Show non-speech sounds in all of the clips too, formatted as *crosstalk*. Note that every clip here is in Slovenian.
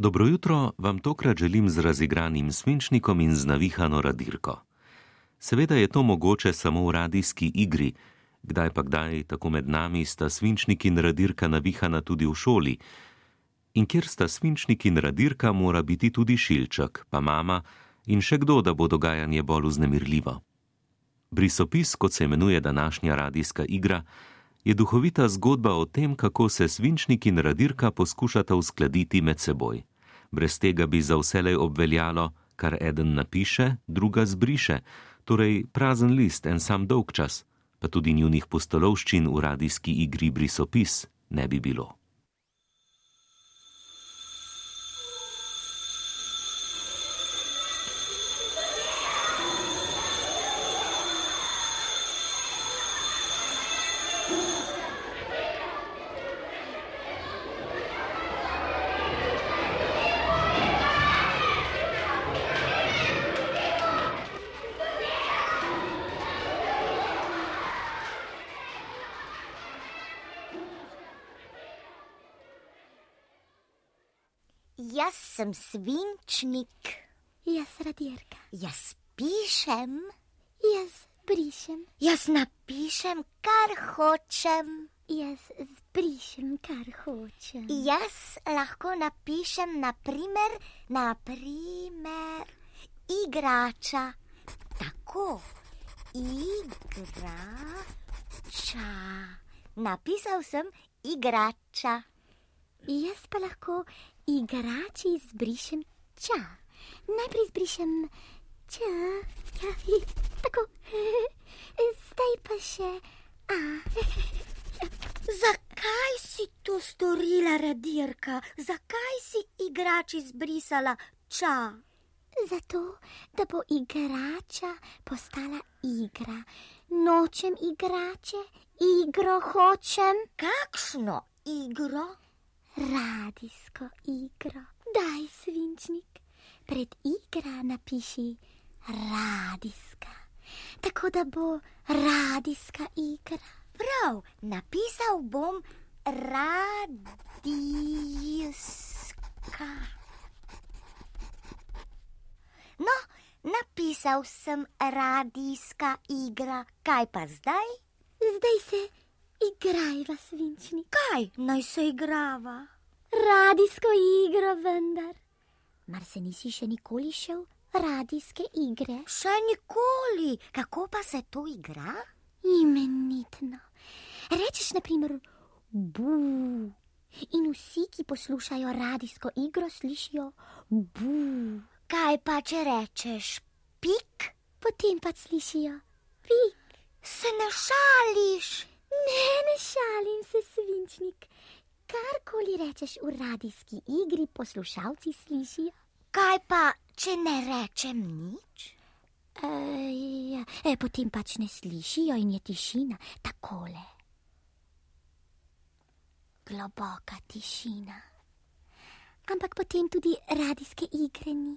Dobro jutro vam tokrat želim z razigranim svinčnikom in z navihano radirko. Seveda je to mogoče samo v radijski igri, kdaj pa kdaj tako med nami sta svinčnik in radirka navihana tudi v šoli. In kjer sta svinčnik in radirka, mora biti tudi šilček, pa mama in še kdo, da bo dogajanje bolj uznemirljivo. Brisopis, kot se imenuje današnja radijska igra, je duhovita zgodba o tem, kako se svinčnik in radirka poskušata uskladiti med seboj. Brez tega bi za vselej obveljalo, kar eden napiše, druga zbriše, torej prazen list en sam dolg čas, pa tudi njunih postolovščin v radijski igri brisopis ne bi bilo. Jaz sem svinčnik, Jaz radirka, jaz pišem, jaz brišem, jaz napišem, kar hočem. jaz zbrišem, kar hočem. Jaz lahko napišem, naprimer, naprimer, igrača. Tako, igrača. Napisal sem igrača. Jaz pa lahko igrači zbrišem ča. Najprej zbrišem č, ja, *laughs* tako. *laughs* Zdaj pa še a. *laughs* Zakaj si to storila, radirka? Zakaj si igrači zbrisala ča? Zato, da bo igrača postala igra. Nočem igrače, igro hočem. Kakšno igro? Radijsko igro. Daj, svinčnik, pred igra napiši radijska. Tako da bo radijska igra. Prav, napisal bom radijska. No, napisal sem radijska igra, kaj pa zdaj? Zdaj se igrajva, svinčnik. Kaj naj se igrava? Radijsko igro vendar. Mar se nisi še nikoli šel radijske igre? Še nikoli, kako pa se to igra? Imenitno. Rečeš, na primer, bu. In vsi, ki poslušajo radijsko igro, slišijo bu. Kaj pa če rečeš pik? Potem pa slišijo pik. Se ne šališ? Ne, ne šalim se, svinčnik. Karkoli rečeš v radijski igri, poslušalci slišijo. Kaj pa, če ne rečem nič? E, ja, e, potem pač ne slišijo in je tišina, takole. Globoka tišina. Ampak potem tudi radijske igre ni.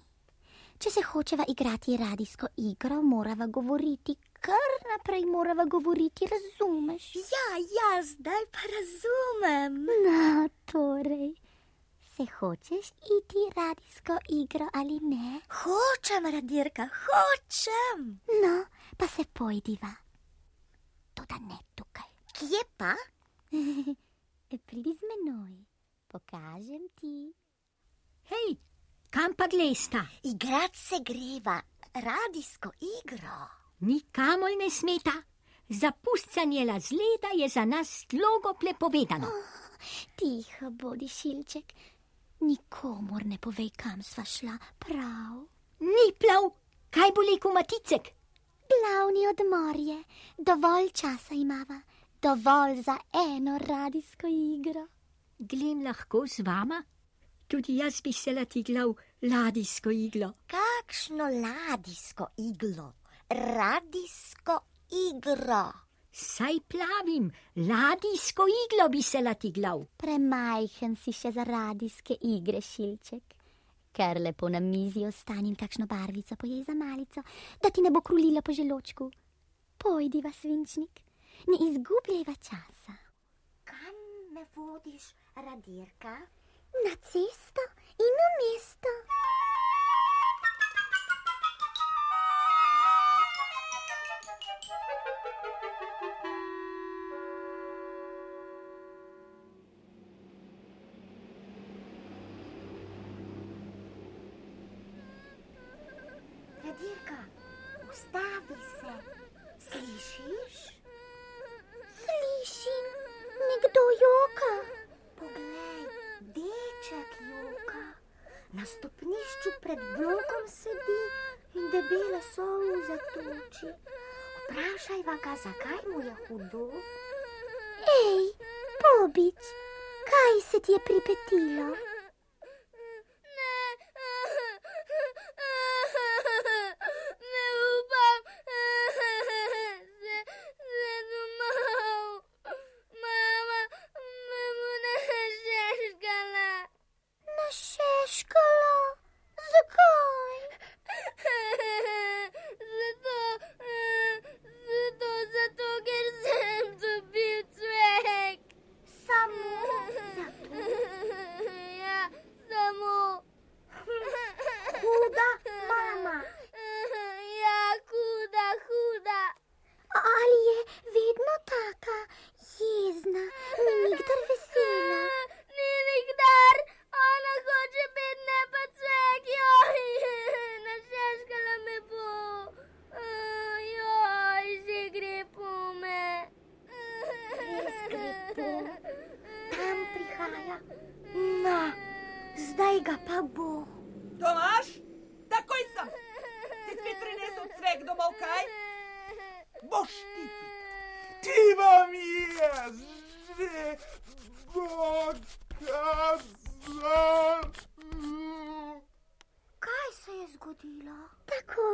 Če se hočeva igrati radijsko igro, morava govoriti, kar naprej morava govoriti, razumeš? Ja, ja, zdaj pa razumem. No, torej, se hočeš iti radijsko igro ali ne? Hočem, radirka, hočem. No, pa se pojdiva. Toda ne tukaj. Kje pa? *laughs* Pridi z menoj, pokažem ti. Hej, kam pa glesta? Igrat se greva, radijsko igro. Nikamor ne smeta. Zapuščanje zleda je za nas strogo prepovedano. Tiho bodi, šilček, nikomor ne povej, kam sva šla, prav. Ni plav, kaj bo rekel Maticek? Glavni odmor je, dovolj časa imava, dovolj za eno radijsko igro. Glem lahko z vama? Tudi jaz bi se latigla v ladijsko iglo. Kakšno ladijsko iglo? Radijsko igro. Saj plavim, ladijsko iglo bi se latiglav. Premajhen si še za radijske igre, šilček. Ker lepo na mizi ostanim kakšno barvico pojej za malico, da ti ne bo krulila po želočku. Pojdiva, svinčnik, ne izgubljajva časa. Kam me vodiš, radirka? Na cesto in v Radirka, pred blokom sedi in debele solze toči. Vprašaj ga, zakaj mu je hudo. Ej, Bobič, kaj se ti je pripetilo? Ne upam, se, se domov. Mama me bo našeškala. Našeškala? Zakaj? Zato, zato, zato, ker sem dobil cvek. Samo zato. Ja, samo. Huda mama. Ja, huda, huda. Ali je vedno taka jezna, nikdar vesela? Ni nikdar, ona hoče biti ne pa cvek, joj, našeškala me bo. Joj, že gre po me. Res gre po. Tam prihaja. No, zdaj ga pa bo. Tomaš, takoj sem. Si spet prinesel cvek domov, kaj? Boš ti. Ti vam je že pokazal. Kaj se je zgodilo? Tako,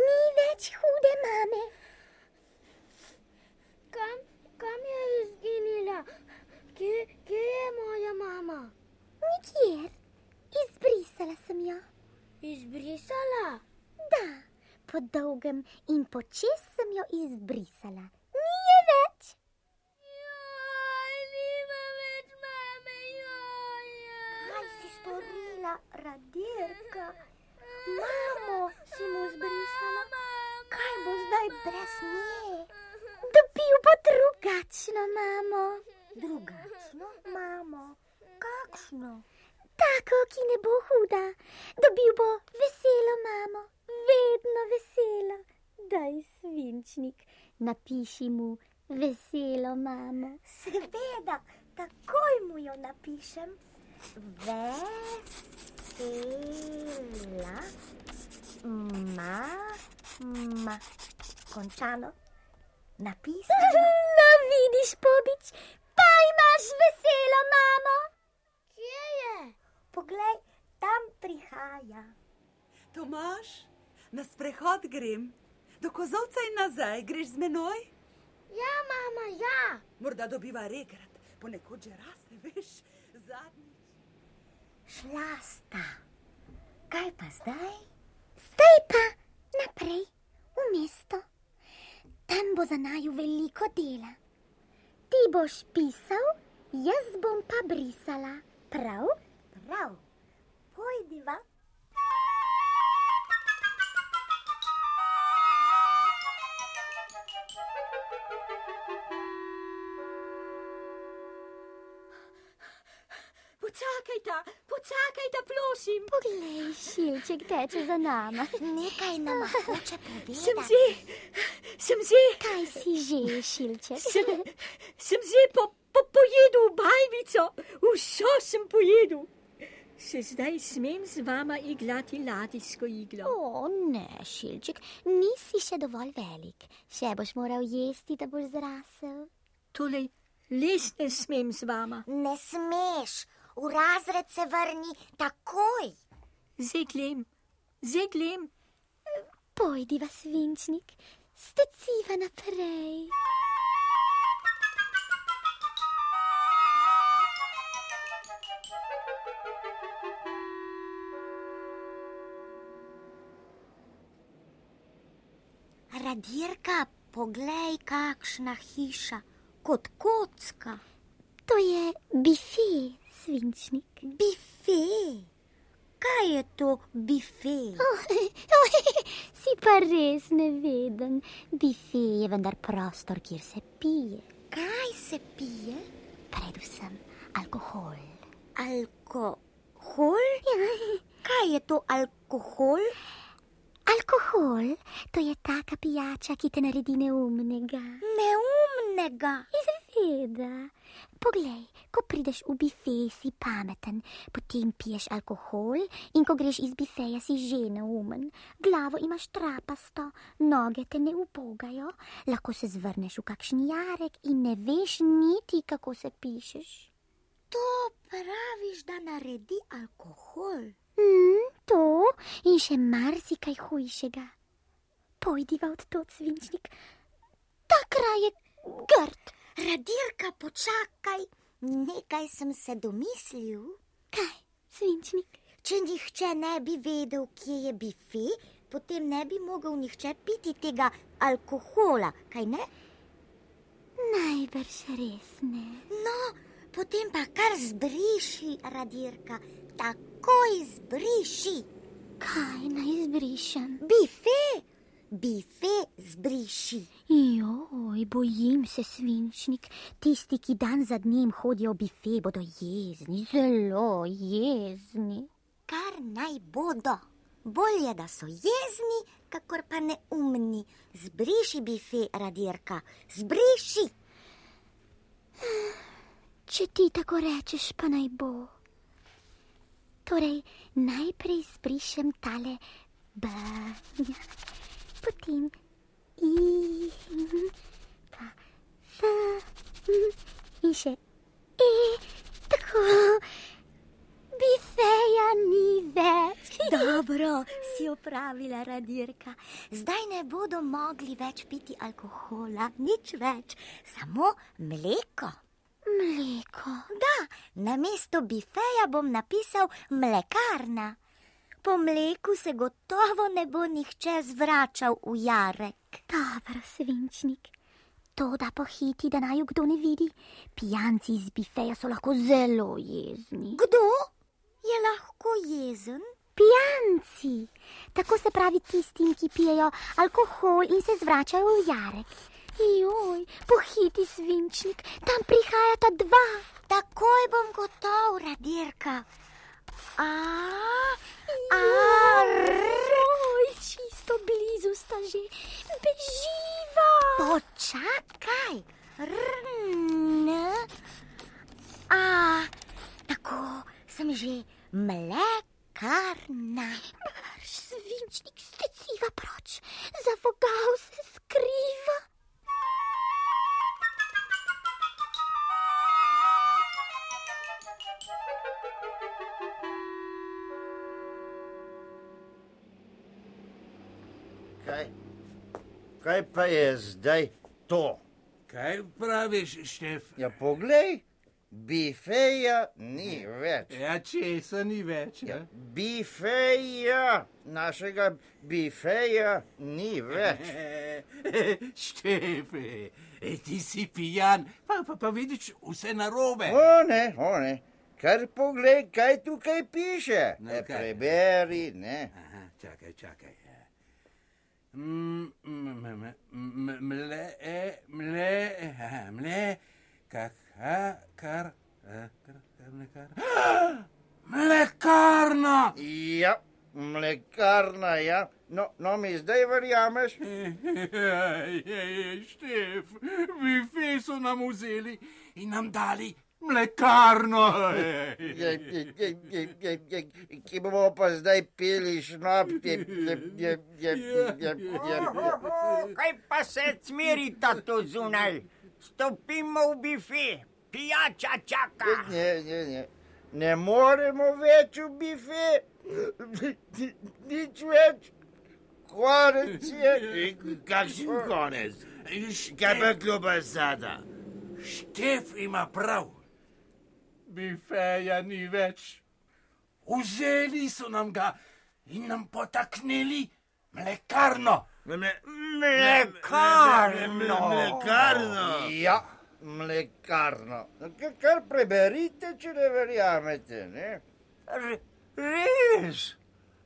ni več hude mame. Kam, kam je izginila? Kje, kje je moja mama? Nikjer, izbrisala sem jo. Izbrisala? Da, po dolgem in počes sem jo izbrisala. Ni je več. Joj, nima več mame, joj. Kaj si storila, Radirka? Mamo si mu zbrisala. Kaj bo zdaj brez nje? Dobil bo drugačno mamo. *laughs* Drugačno, mamo. Kakšno? Tako, ki ne bo huda. Dobil bo veselo mamo, vedno veselo. Daj svinčnik, napiši mu veselo mamo. Seveda, takoj mu jo napišem. Vesela mama. Končano. Napisano. *laughs* No, vidiš, pobič, pa imaš veselo mamo. Kje je? Poglej, tam prihaja. Tomaš, na sprehod grem. Do kozovca in nazaj greš z menoj? Ja, mama, ja. Morda dobiva regrat, ponekod že raste, *laughs* veš, zadnjič. Šla sta. Kaj pa zdaj? Zdaj pa naprej v mesto. Tam bo za naju veliko dela. Ti boš pisal, jaz bom pa brisala. Prav? Prav. Pojdiva. Počakajte, počakajte, prosim. Poglej, šilček teče za nama. Nekaj nam hoče Sem povedati. že, sem že, Kaj si že, šilček? sem, sem že po, po, pojedel bajvico, vso sem pojedel. Se zdaj smem z vama igrati ladijsko iglo. O, ne, šilček, nisi še dovolj velik. Še boš moral jesti, da boš zrasel. Torej, les ne smem z vama. Ne smeš. V razred se vrni takoj. Zeglem, zeglem. Pojdiva, svinčnik, steciva naprej. Radirka, poglej, kakšna hiša, kot kocka. To je bife, svinčnik. Bife. Kaj je to bife? *laughs* si pa res neveden. Bife je vendar prostor, kjer se pije. Kaj se pije? Predvsem alkohol. Alkohol? Kaj je to alkohol? Alkohol, to je taka pijača, ki te naredi neumnega. Neumnega. Seveda. Poglej, ko prideš v bife, si pameten, potem piješ alkohol in ko greš iz bifeja, si že neumen. Glavo imaš trapasto, noge te ne upogajo, lahko se zvrneš v kakšen jarek in ne veš niti, kako se pišeš. To praviš, da naredi alkohol. Mm, to in še marsikaj hujšega. Pojdiva od to, svinčnik. Ta kraj je grd. Radirka, počakaj, nekaj sem se domislil. Kaj, svinčnik? Če nihče ne bi vedel, kje je bife, potem ne bi mogel nihče piti tega alkohola, kaj ne? Najbrž res ne. No, potem pa kar zbriši, radirka, takoj zbriši. Kaj naj izbrišem? Bife, bife zbriši. Joj, bojim se, svinčnik. Tisti, ki dan za dnem hodijo v bife, bodo jezni, zelo jezni. Kar naj bodo. Bolje, da so jezni, kakor pa neumni. Zbriši bife, radirka, zbriši. Če ti tako rečeš, pa naj bo. Torej, najprej zbrišem tale B, potem I, pa F in še E, tako. Bifeja ni več. *laughs* Dobro si opravila, radirka. Zdaj ne bodo mogli več piti alkohola, nič več, samo mleko. Mleko. Da, na mesto bifeja bom napisal mlekarna. Po mleku se gotovo ne bo nihče zvračal v jarek. Dobro, svinčnik. To, da pohiti, da naj kdo ne vidi. Pijanci iz bifeja so lahko zelo jezni. Kdo je lahko jezen? Pijanci. Tako se pravi tistim, ki pijejo alkohol in se zvračajo v jarek. Joj, pohiti svinčnik, tam prihajata dva. Takoj bom gotov, radirka. A, a, Oj, čisto blizu sta že. Beživa. počakaj. Rn, a, tako sem že mlekarna. Marš, svinčnik, steciva proč. Za vogal Kaj pa je zdaj to? Kaj praviš, Štef? Ja, poglej, bifeja ni več. Ja, česa ni več. Ja, Ja. bifeja, našega bifeja ni več. *laughs* Štefe, e, ti si pijan, pa, pa, pa vidiš vse narobe. O ne, o ne. Kar poglej, kaj tukaj piše. No, E, kaj? preberi, ne. Aha, čakaj, čakaj. Mle, e, mle, mle, kak, a, kar, kar, kar, mlekar. Mlekarna! Ja, mlekarna, ja. No, no mi zdaj verjameš? *laughs* Ej, ej, Štef, bife so nam vzeli in nam dali mlekarno. Ki bomo pa zdaj pili je. Kaj pa se cmerita tu zunaj? Stopimo v bife, pijača čaka. Ne, ne, ne. Ne moremo več v bife, nič več. Konec je. Kakšen konec? Š- Kaj pa klobasada? Štef ima prav. Bifeja ni več. Vzeli so nam ga in nam potaknili mlekarno. Mlekarno. Mlekarno. Ja, mlekarno. K- Kar preberite, če ne verjamete. Ne? R- Res,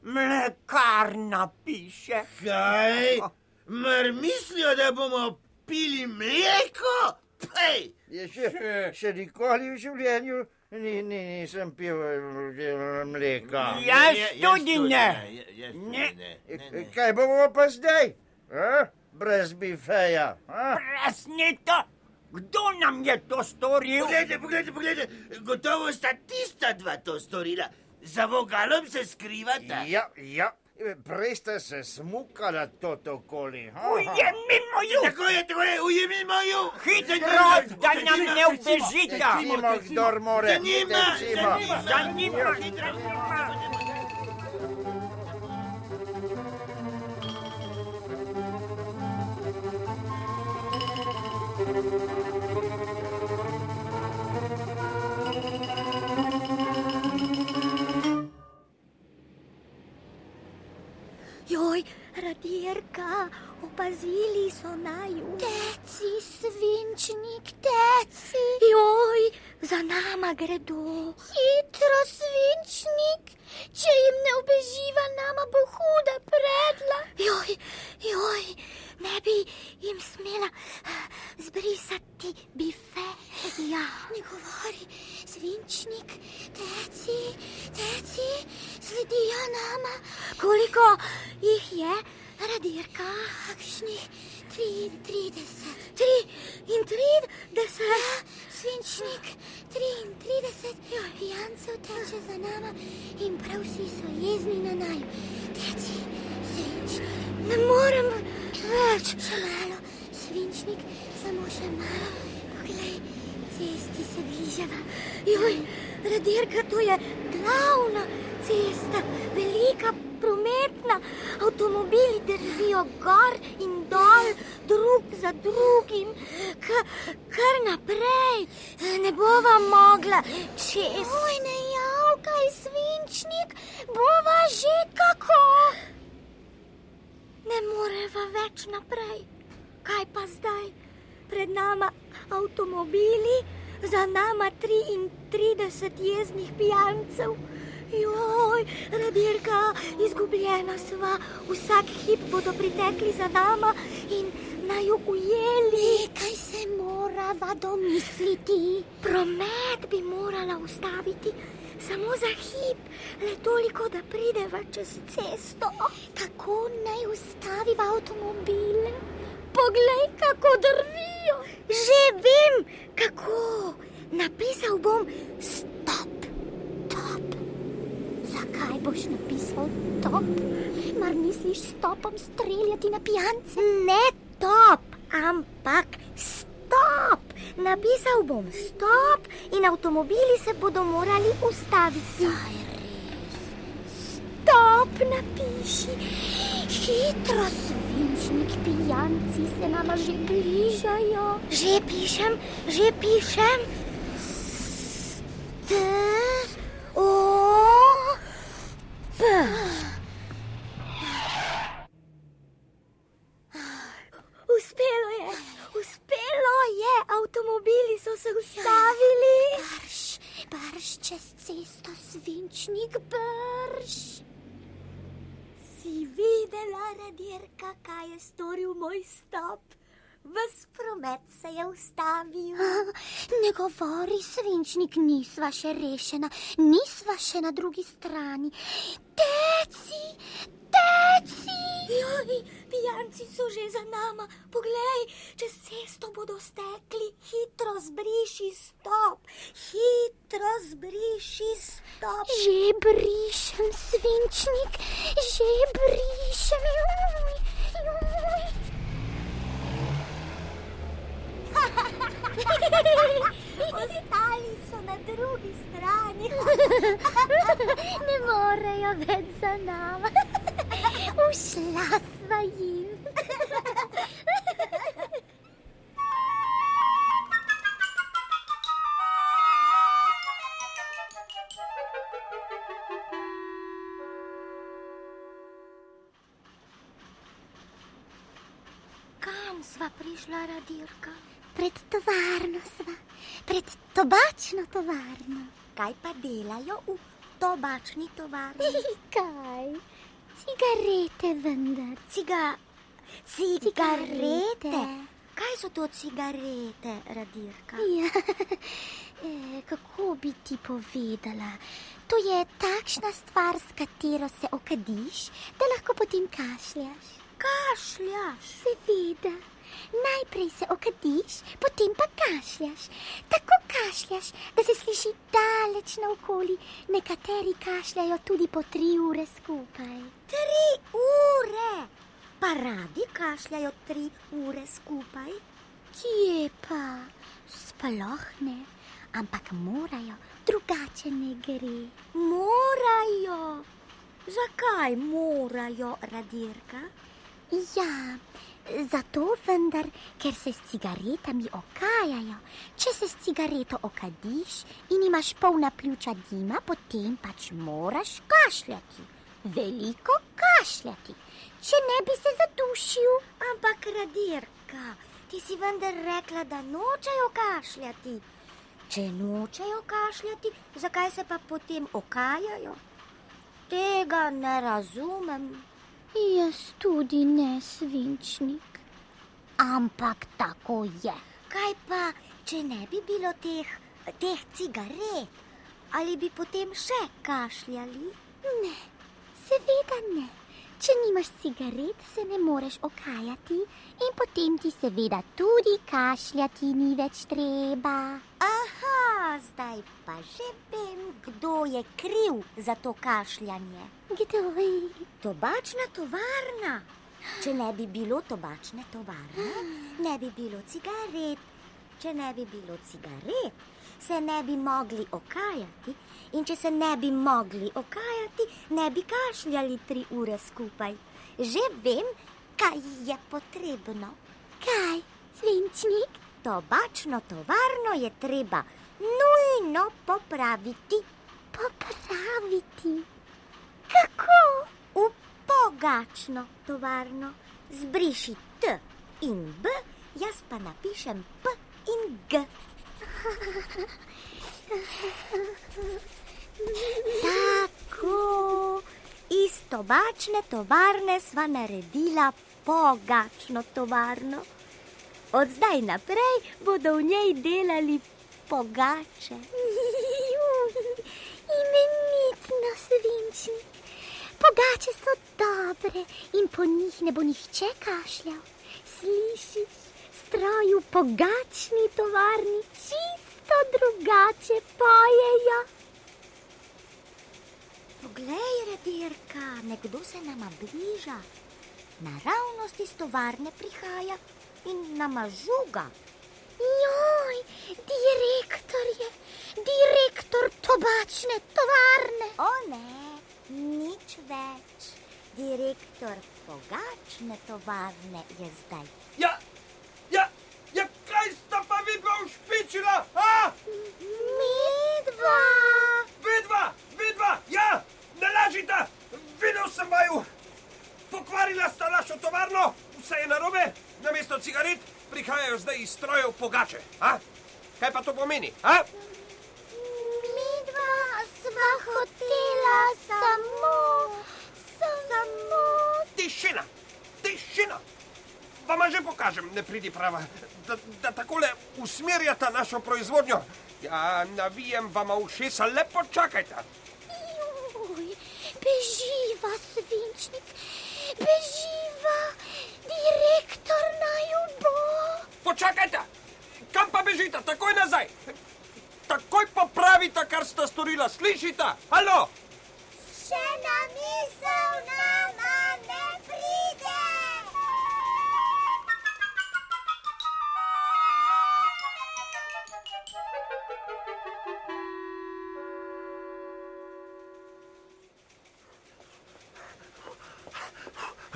mlekarna piše. Kaj? Mar mislijo, da bomo pili mleko? Pej! Je še, še nikoli v življenju ni, ni, nisem pil eh, mleka. Jaz tudi ne. Ja, Ne. Kaj bomo pa zdaj? A? Brez bifeja. A? Presneto, kdo nam je to storil? Poglejte, poglejte, poglejte, gotovo sta tista dva to storila. Za vogalom se skrivata. Ja, ja. Prej ste se smukala tot okoli. Ujemimo ju! Tako je, tako je, ujemimo ju. Hitro, da nam ne ubežita! Tecimo, kdor more. Za njima, Tecimo. za njima. Za njima! Opazili so naju. Teci, svinčnik, teci. Joj, za nama gredo. Hitro, svinčnik, če jim ne ubeživa, nama bo huda predla. Joj, joj, ne bi jim smela eh, zbrisati bife. Ja, ne govori, svinčnik, teci, teci, sledijo nama. Koliko jih je, radirka? Kakšnih 33. 33, svinčnik, 33, pijancev teče za nama in prav vsi so jezni na naju. Teci, svinčnik, ne morem več. Še malo, svinčnik, samo še malo. Poglej, cesti se bližava. Joj, radirka, to je glavna cesta, velika, prometna. Avtomobili drvijo gor in dol, drug za drugim, K kar naprej. Ne bova mogla čez. Oj, ne javkaj, svinčnik, bova že kako. Ne moreva več naprej. Kaj pa zdaj? Pred nama avtomobili, za nama 33 jeznih pijancev. Joj, radirka, izgubljena sva, vsak hip bodo pritekli za nama in naju ujeli. Nekaj se morava domisliti. Promet bi morala ustaviti. Samo za hip, le toliko, da prideva čez cesto. Kako naj ustaviva avtomobile? Poglej, kako drvijo. Že vem, kako. Napisal bom stop, top. Zakaj boš napisal top? Mar misliš stopom streljati na pijance? Ne top, ampak stop. Napisal bom stop in avtomobili se bodo morali ustaviti. Stop, napiši. Hitro, svinčnik, pijanci se nama že bližajo. Že pišem, že pišem. T, O, P. Uspelo je, uspelo je, avtomobili so se ustavili. Brž, brž čez cesto, svinčnik, brž. Si videla, radirka, kaj je storil moj stop? Ves promet se je ustavil. Ne govori, svinčnik, nisva še rešena, nisva še na drugi strani. Teci, teci! Joj, pijanci so že za nama. Poglej, čez cesto bodo stekli. Hitro zbriši stop, hitro zbriši stop. Že brišem, svinčnik, že brišem. Joj, joj. Ostali so na drugi strani. *laughs* ne morejo več za nama. Ušla sva jim. Kam sva prišla, radirka? Pred tovarno sva, pred tobačno tovarno. Kaj pa delajo v tobačni tovarni? *laughs* Kaj? Cigarete vendar. Ciga... Cigarete? Kaj so to cigarete, radirka? Ja, *laughs* eh, kako bi ti povedala? To je takšna stvar, s katero se okadiš, da lahko potem kašljaš. Kašljaš? Seveda. Najprej se okadiš, potem pa kašljaš. Tako kašljaš, da se sliši daleč naokoli. Nekateri kašljajo tudi po tri ure skupaj. Tri ure? Pa radi kašljajo tri ure skupaj? Kje pa? Sploh ne, ampak morajo, drugače ne gre. Morajo. Zakaj morajo, radirka? Ja, zato vendar, ker se s cigaretami okajajo. Če se s cigareto okadiš in imaš polna pljuča dima, potem pač moraš kašljati. Veliko kašljati, če ne bi se zadušil. Ampak, radirka, ti si vendar rekla, da nočejo kašljati. Če nočejo kašljati, zakaj se pa potem okajajo? Tega ne razumem. Jaz tudi ne svinčnik. Ampak tako je. Kaj pa, če ne bi bilo teh, teh cigaret, ali bi potem še kašljali? Ne, seveda ne. Če nimaš cigaret, se ne moreš okajati in potem ti seveda tudi kašljati ni več treba. Aha, zdaj pa že vem, kdo je kriv za to kašljanje. Kdo je? Tobačna tovarna. Če ne bi bilo tobačne tovarne, ne bi bilo cigaret. Če ne bi bilo cigaret, se ne bi mogli okajati. In če se ne bi mogli okajati, ne bi kašljali tri ure skupaj. Že vem, kaj je potrebno. Kaj, svinčnik? Tobačno tovarno je treba nujno popraviti. Popraviti? Kako? V pogačno tovarno. Zbriši T in B, jaz pa napišem P in G. Tako, iz tobačne tovarne sva naredila pogačno tovarno. Od zdaj naprej bodo v njej delali pogače. Imenitno svinčnik. Pogače so dobre in po njih ne bo nihče kašljal. Slišiš, stroj v pogačni tovarni čisto drugače pojejo. Poglej, redirka, nekdo se nama bliža. Naravnost iz tovarne prihaja in nama žuga. Joj, direktor je, direktor tobačne tovarne. O ne, nič več. Direktor pogačne tovarne je zdaj. Ja, ja, ja, kaj sta pa vi dva ušpičila? A? Midva! Vidva, vidva, ja, ne lažite, videl sem vaju. Pokvarila sta našo tovarno, vse je narobe, namesto cigaret prihajajo zdaj iz strojev pogače. A? Kaj pa to pomeni? A? Midva sva hotela samo, samo. Tišina, tišina. Vama že pokažem, ne pridi prava, da, da takole usmerjata našo proizvodnjo. Ja, navijem vama ušesa, lepo čakajte. Beživa, svinčnik, beživa, direktor naju bo. Počakajte, kam pa bežite, takoj nazaj. Takoj popravite, kar sta storila, slišite? Halo? Še na misel nama ne pride.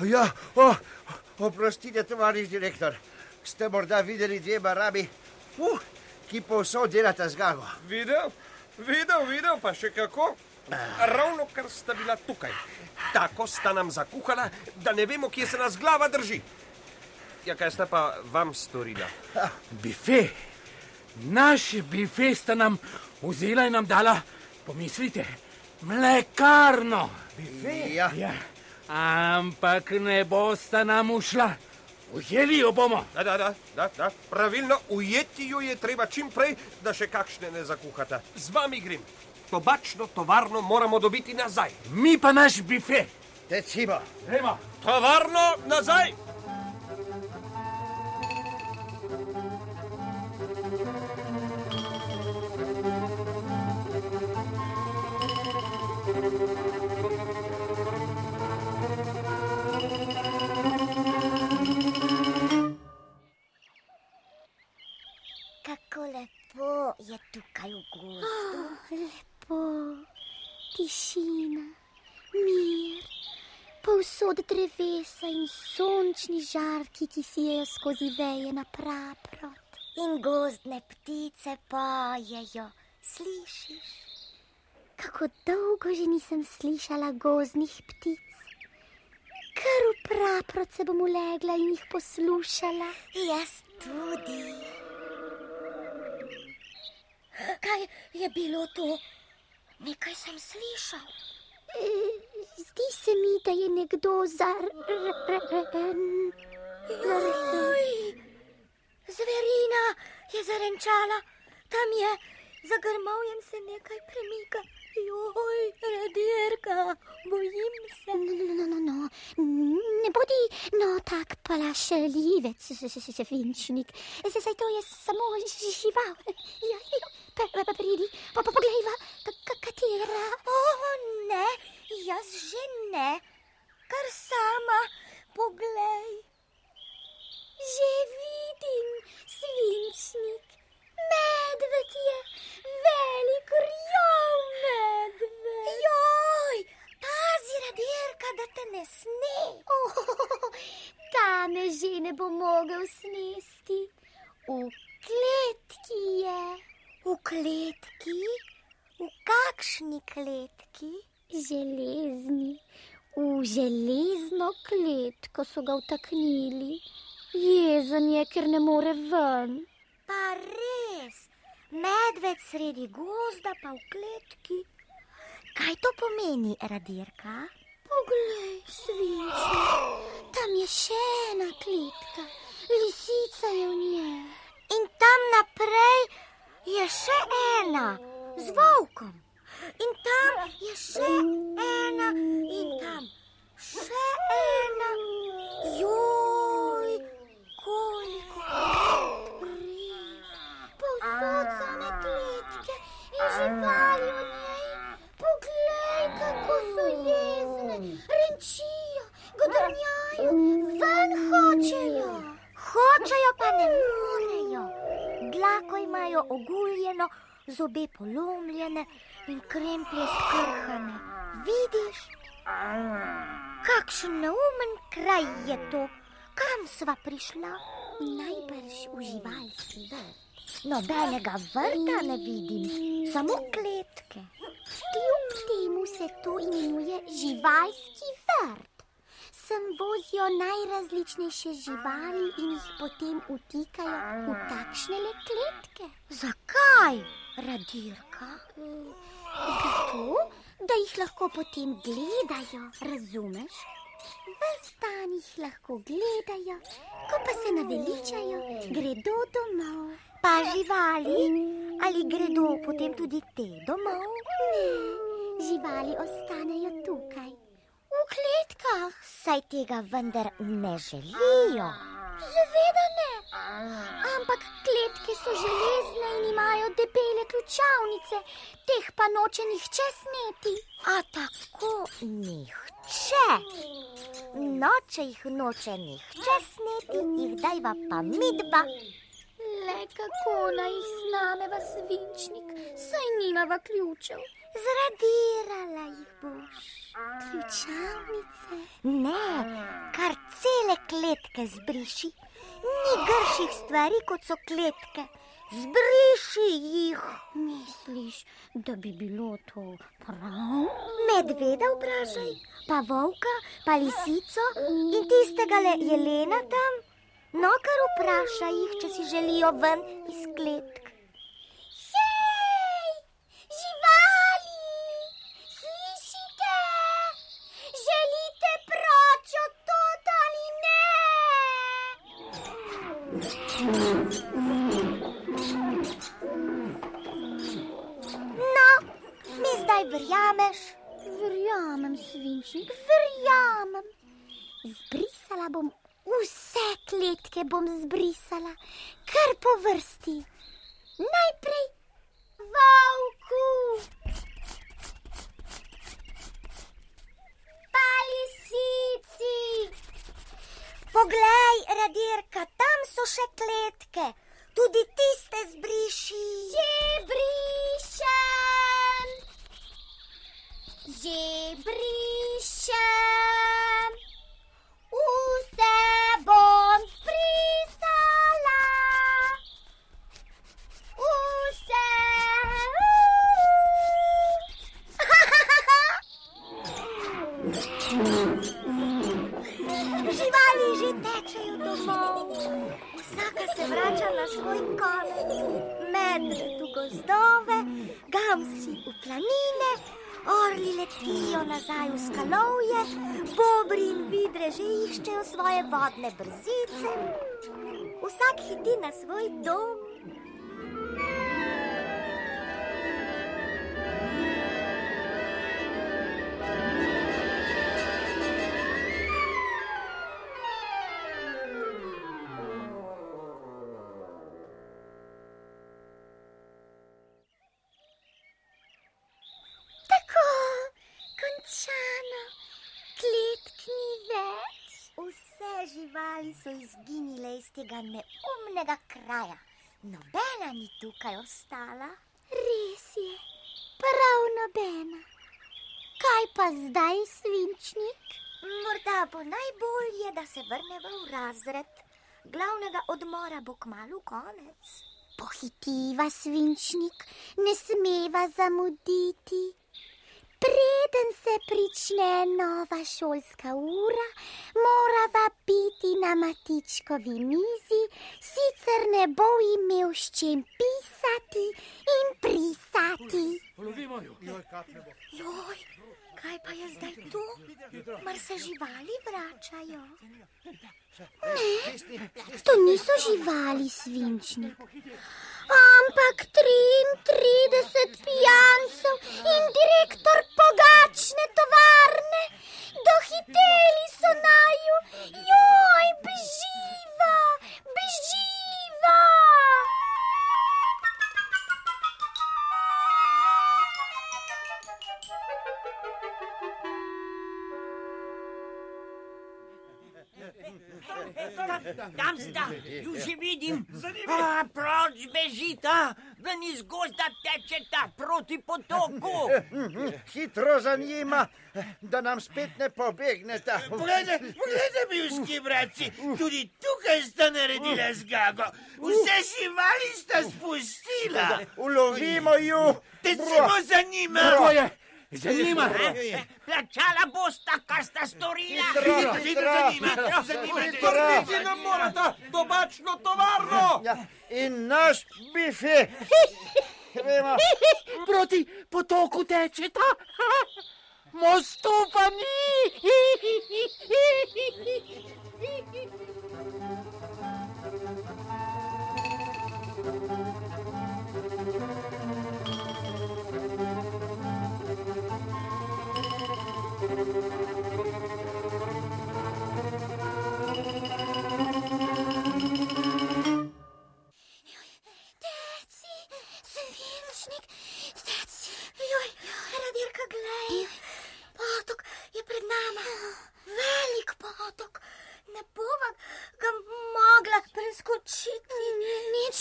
Ja, o, oprostite, tovariš direktor. Ste morda videli dve barabi, uh, ki povsod delata zgago. Videl, videl, videl, pa še kako. Ravno kar sta bila tukaj. Tako sta nam zakuhala, da ne vemo, kje se nas glava drži. Ja, kaj sta pa vam storila? Bife, naš bife sta nam vzela in nam dala, pomislite, mlekarno. Bife? Ja. ja. Ampak ne bosta nam ušla. Ujeli jo bomo. Da, da, da, da, da. Pravilno, ujeti jo je treba čim prej, da še kakšne ne zakuhata. Z vami grem. tobačno tovarno moramo dobiti nazaj. Mi pa naš bife. Decimo. Gremo. Tovarno nazaj! Tukaj v gozdu. Lepo, tišina, mir, povsod drevesa in sončni žarki, ki sijejo skozi veje na praprot. In gozdne ptice pojejo, slišiš? Kako dolgo že nisem slišala gozdnih ptic. Kar v praprot se bom ulegla in jih poslušala. Jaz tudi. Kaj je bilo to? Nekaj sem slišal. E, Zdi se mi, da je nekdo zar. Joj, zverina je zarenčala, tam je, za grmovjem se nekaj premika. Joj, radirka, bojim se. No, no, no, no. Ne bodi no tak plašljivec, svinčnik. Zdaj to je samo žival. Ja, ja, pridi, pa, pa ka- katera. O, ne, jaz že ne, kar sama, poglej. Že vidim, svinčnik. Medved je, velik rjav medved. Joj, pazi, radirka, da te ne sne. Oh, ta me že ne bo mogel snesti. V kletki je. V kletki? V kakšni kletki? Železni. V železno kletko so ga vtaknili. Jezen je, ker ne more ven. Pa res, medved sredi gozda, pa v kletki. Kaj to pomeni, radirka? Poglej, svinčnik, tam je še ena kletka, lisica je v njej. In tam naprej je še ena z volkom. In tam je še ena, in tam še ena. Joj, koliko res. Povsod same kletke in živali v njej. Poglej, kako so jezne, renčijo, godrnjajo, ven hočejo. Hočejo pa ne morejo. Dlako imajo oguljeno, zobe polomljene in kremplje skrhane. Vidiš? Kakšen neumen kraj je to, kam sva prišla? Najbrž v živalski vrt. Nobenega vrta ne vidim, samo kletke. Kljub temu se to imenuje živalski vrt. Sem vozijo najrazličnejše živali in jih potem utikajo v takšne le kletke. Zakaj, radirka? Zato, da jih lahko potem gledajo, razumeš? Ves dan jih lahko gledajo, ko pa se naveličajo, gredo domov. Pa živali, ali gredo potem tudi te domov? Ne, živali ostanejo tukaj, kletkah. Saj tega vendar ne želijo. Seveda ne. Ampak kletke so železne in imajo debele ključavnice, teh pa noče nihče sneti. A tako nihče. No, če jih noče nihče sneti, jih dajva pa midva. Le kako naj jih snameva svinčnik, saj nimava ključev. Zradirala jih boš. Ključavnice. Ne, kar cele kletke zbriši. Ni grših stvari, kot so kletke. Zbriši jih. Misliš, da bi bilo to prav? Medveda vprašaj, pa volka, pa lisico in tistega le jelena tam. No, kar vprašaj jih, če si želijo ven iz kletk. No, verjameš? Verjamem, svinčnik, verjamem. Zbrisala bom vse kletke, bom zbrisala, kar po vrsti. Najprej volku. Pa lisici. Poglej, radirka, tam so še kletke, tudi tiste zbriši. Že brišem, že brišem. Vse bom domov, vsaka se vrača na svoj konec. Medved v gozdove, gamsi v planine, orli letijo nazaj v skalovje, bobri in vidre že iščejo svoje vodne brzice. Vsak hiti na svoj dom. Živali so izginile iz tega neumnega kraja. Nobena ni tukaj ostala. Res je, prav nobena. Kaj pa zdaj, svinčnik? Morda bo najbolje, da se vrnemo v razred. Glavnega odmora bo kmalu konec. Pohitiva, svinčnik, ne smeva zamuditi. Preden se prične nova šolska ura, morava biti na matičkovi mizi, sicer ne bo imel s čim pisati in prisati. Lovimo jo. Joj, kaj pa je zdaj tu? Mar se živali vračajo? Ne, to niso živali, svinčnik, ampak 33 pijancev in direktor pogačne tovarne. Dohiteli so naju, joj, beživa, beživa. Tam sta, ju že vidim. A, proč bežita, ven iz gozda tečeta proti potoku. Hitro za njima, da nam spet ne pobegneta. Poglejte, poglejte, bivski bratci, tudi tukaj sta naredila zgago. Vse živali sta spustila. Ulovimo ju. Tecimo za njima. Tako je, za njima. Plačala bosta, kar sta storila. Hitro, Hitro za njima, Hitro. za njima. Vrniti nam morata tobačno tovarno. Ja, in naš bife. Gremo. Proti potoku tečeta. Mostu pa ni. Glej. Potok je pred nama. Velik potok. Ne bova ga mogla preskočiti. Nič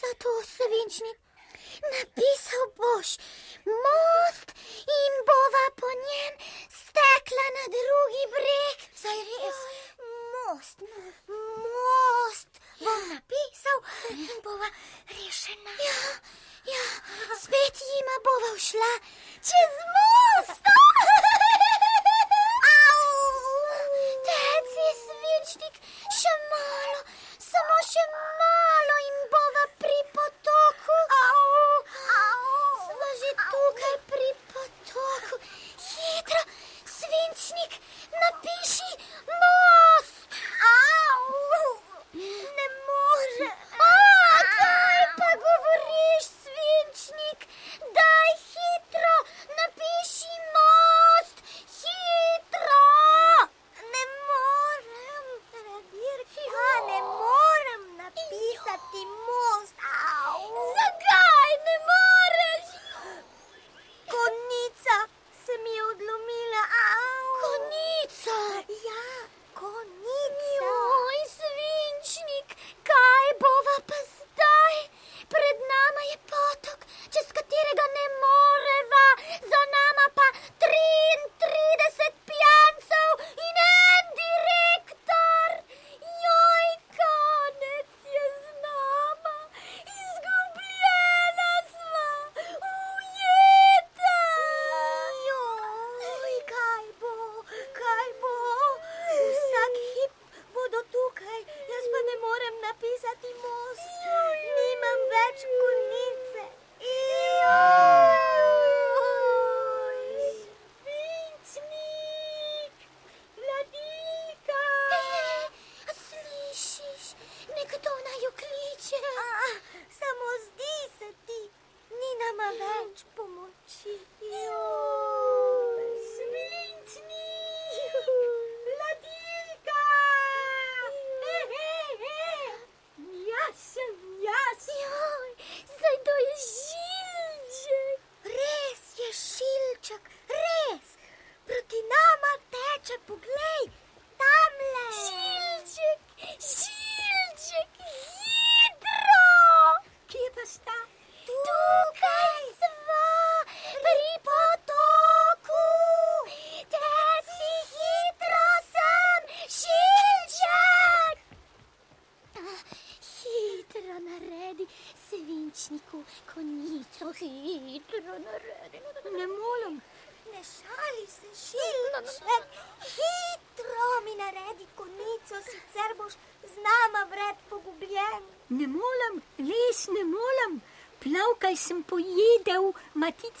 za to, svinčnik. Napisal boš most in bova po njem stekla na drugi breg. Saj res, most, most bom napisal in bova rešena. Ja, ja, spet jima bova šla čez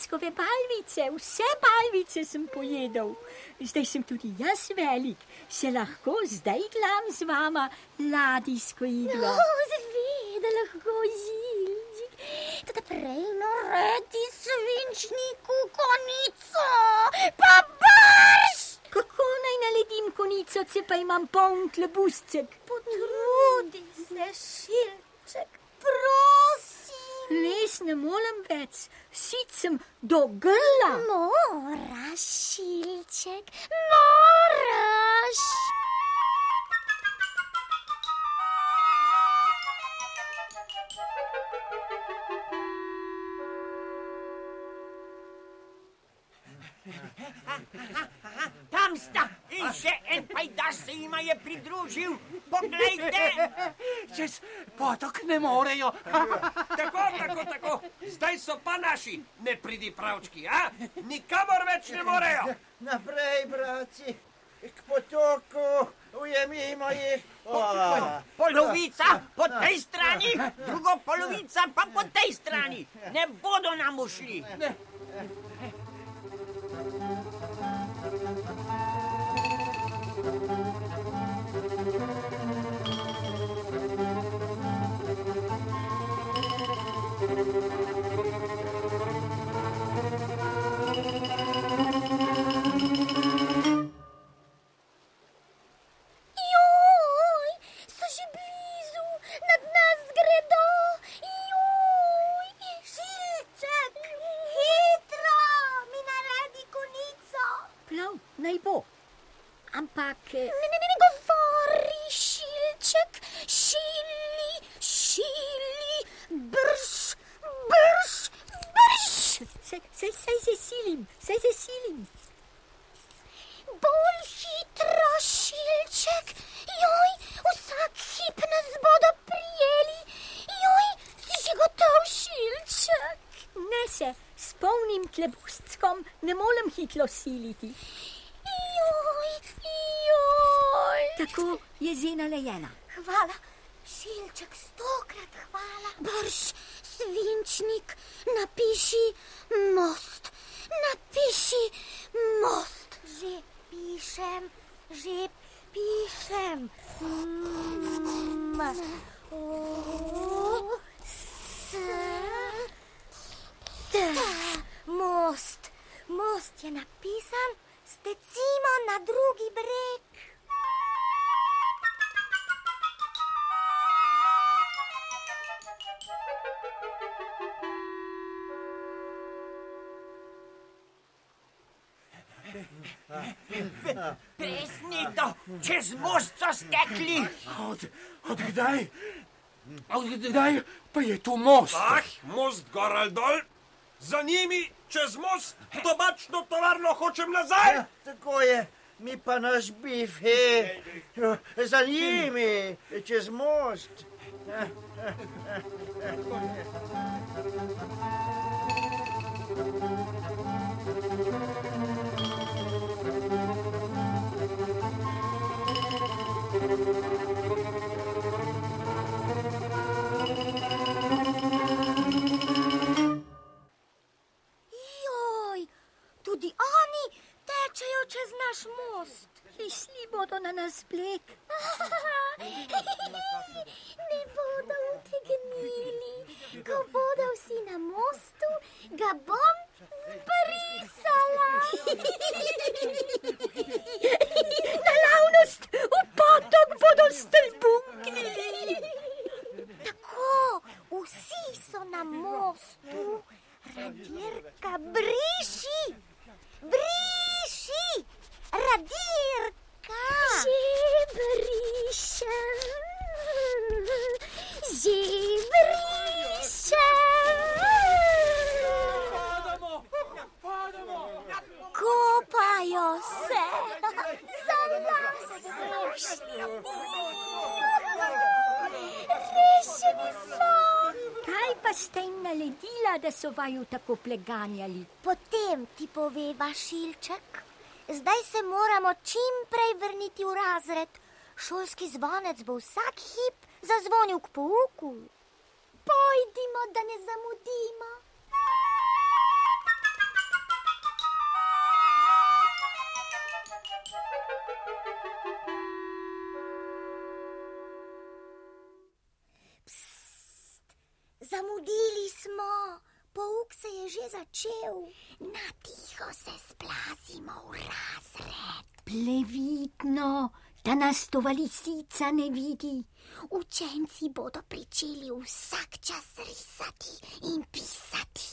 matickove balvice, vse balvice sem pojedel. Zdaj sem tudi jaz velik, se lahko zdaj glam z vama ladijsko igro. No, zveda lahko žilček. Teda prej naredi svinčniku konico, pa baš. Kako naj naledim konico, če pa imam poln klebuscek? Potrudi se, šilček, prosim. Res ne morem več, sicem do grla. Moraš, šilček, moraš. Še en pajdaš se jima je pridružil. Poglejte! Čez potok ne morejo. *laughs* Tako, tako, tako. Zdaj so pa naši, ne pridi pravčki, a? Nikamor več ne morejo. Naprej, braci, k potoku, ujemimo jih. Polovica po tej strani, druga polovica pa po tej strani. Ne bodo nam ušli. Joj, siliti. Joj, joj. Tako je zena lejena. Hvala, šilček, stokrat hvala. Brž, svinčnik, napiši most, napiši most. Že pišem, že pišem. Mm, o, s, t, most. Most je napisan, stecimo na drugi breg. Pesnito, čez most so stekli. Od, od kdaj? Od kdaj pa je tu most? Ah, most gor ali dol, za njimi čez most, tobačno tovarno hočem nazaj. Ja, tako je, mi pa naš bif, he, za njimi, čez most. Joj, bodo na nas breg. ne bodo utegnili. Ko bodo vsi na mostu, ga bom zbrisala. Naravnost, v potok bodo stolbunknili. Tako, vsi so na mostu. Radirka, briši, briši, radirka. Že brišem, že brišem. Kopajo se. vedela, da so vaju tako pleganjali. Potem ti poveva Šilček. Zdaj se moramo čim prej vrniti v razred. Šolski zvonec bo vsak hip zazvonil k pouku. Pojdimo, da ne zamudimo. Začel. Na tiho se splazimo v razred. Plevidno, da nas to lisica ne vidi. Učenci bodo pričeli vsak čas risati in pisati.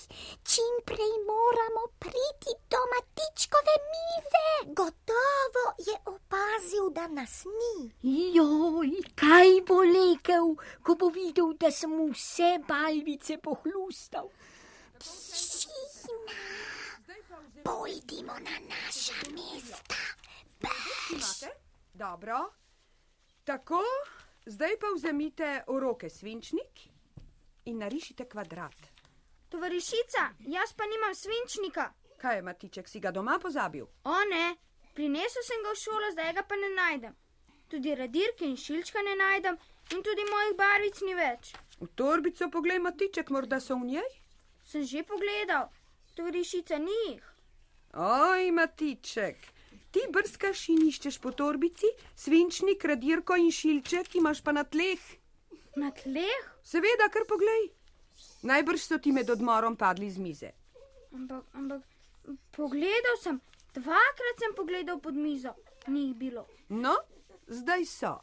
Čim prej moramo priti do matičkove mize. Gotovo je opazil, da nas ni. Joj, kaj bo rekel, ko bo videl, da sem vse balvice pohlustal. Tišina, pojdimo na naša mesta. Imate? Dobro. Tako, zdaj pa vzemite v roke svinčnik in narišite kvadrat. Tovarišica, jaz pa nimam svinčnika. Kaj je Matiček, si ga doma pozabil? O ne, prinesel sem ga v šolo, zdaj ga pa ne najdem. Tudi radirke in šilčka ne najdem in tudi mojih barvic ni več. V torbico poglej Matiček, morda so v njej? Sem že pogledal, tovarišica ni jih. Oj, Matiček, ti brskaš in iščeš po torbici, svinčnik, radirko in šilček imaš pa na tleh. Na tleh? Seveda, kar poglej. Najbrž so ti med odmorom padli z mize. Ampak, ampak, pogledal sem, dvakrat sem pogledal pod mizo, ni jih bilo. No, zdaj so.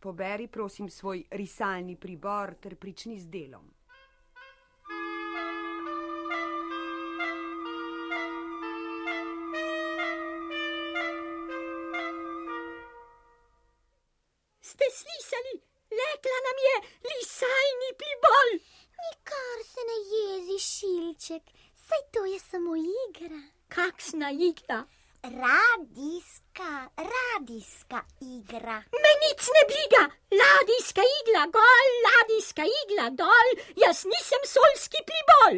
Poberi, prosim, svoj risalni pribor ter prični z delom. Jezi, Šilček, saj to je samo igra. Kakšna igra? Radijska, radijska igra. Me nič ne briga, ladijska igla, gol, ladijska igla, dol, jaz nisem solski pribol,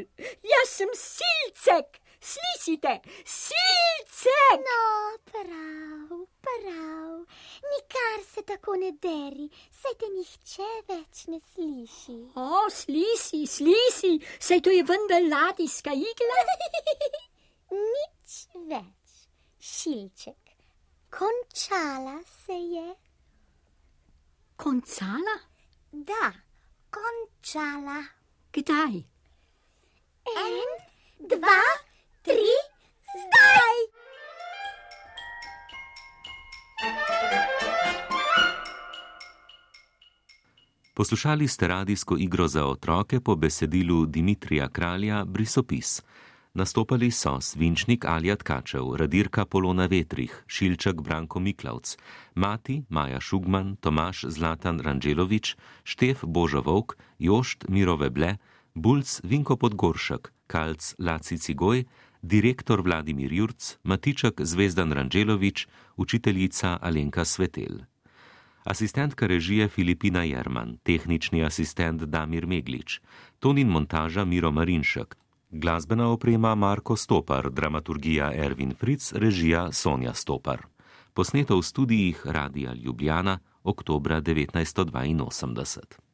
jaz sem silcek, slišite, silcek. No, prav, prav, nikar se tako ne deri, saj te nihče več ne sliši. O, sliši, sliši, saj to je vendar ladijska igla. *laughs* Nič več. Šilček, končala se je. Končala? Da, končala. Kdaj? En, dva, tri, zdaj! Poslušali ste radijsko igro za otroke po besedilu Dimitrija Kralja Brisopis. Nastopali so svinčnik Alja Tkačev, radirka Polona Vetrih, šilček Branko Miklavc, mati Maja Šugman, Tomaš Zlatan Ranđelovič, Štef Božo Vovk, Jošt Mirove Ble, Bulc Vinko Podgoršek, Kalc Laci Cigoj, direktor Vladimir Jurc, Matiček Zvezdan Ranđelovič, učiteljica Alenka Svetel. Asistentka režije Filipina Jerman, tehnični asistent Damir Meglič, tonin montaža Miro Marinšek, Glasbena oprema Marko Stopar, dramaturgija Ervin Fritz, režija Sonja Stopar. Posneto v studijih Radia Ljubljana, oktobra 1982.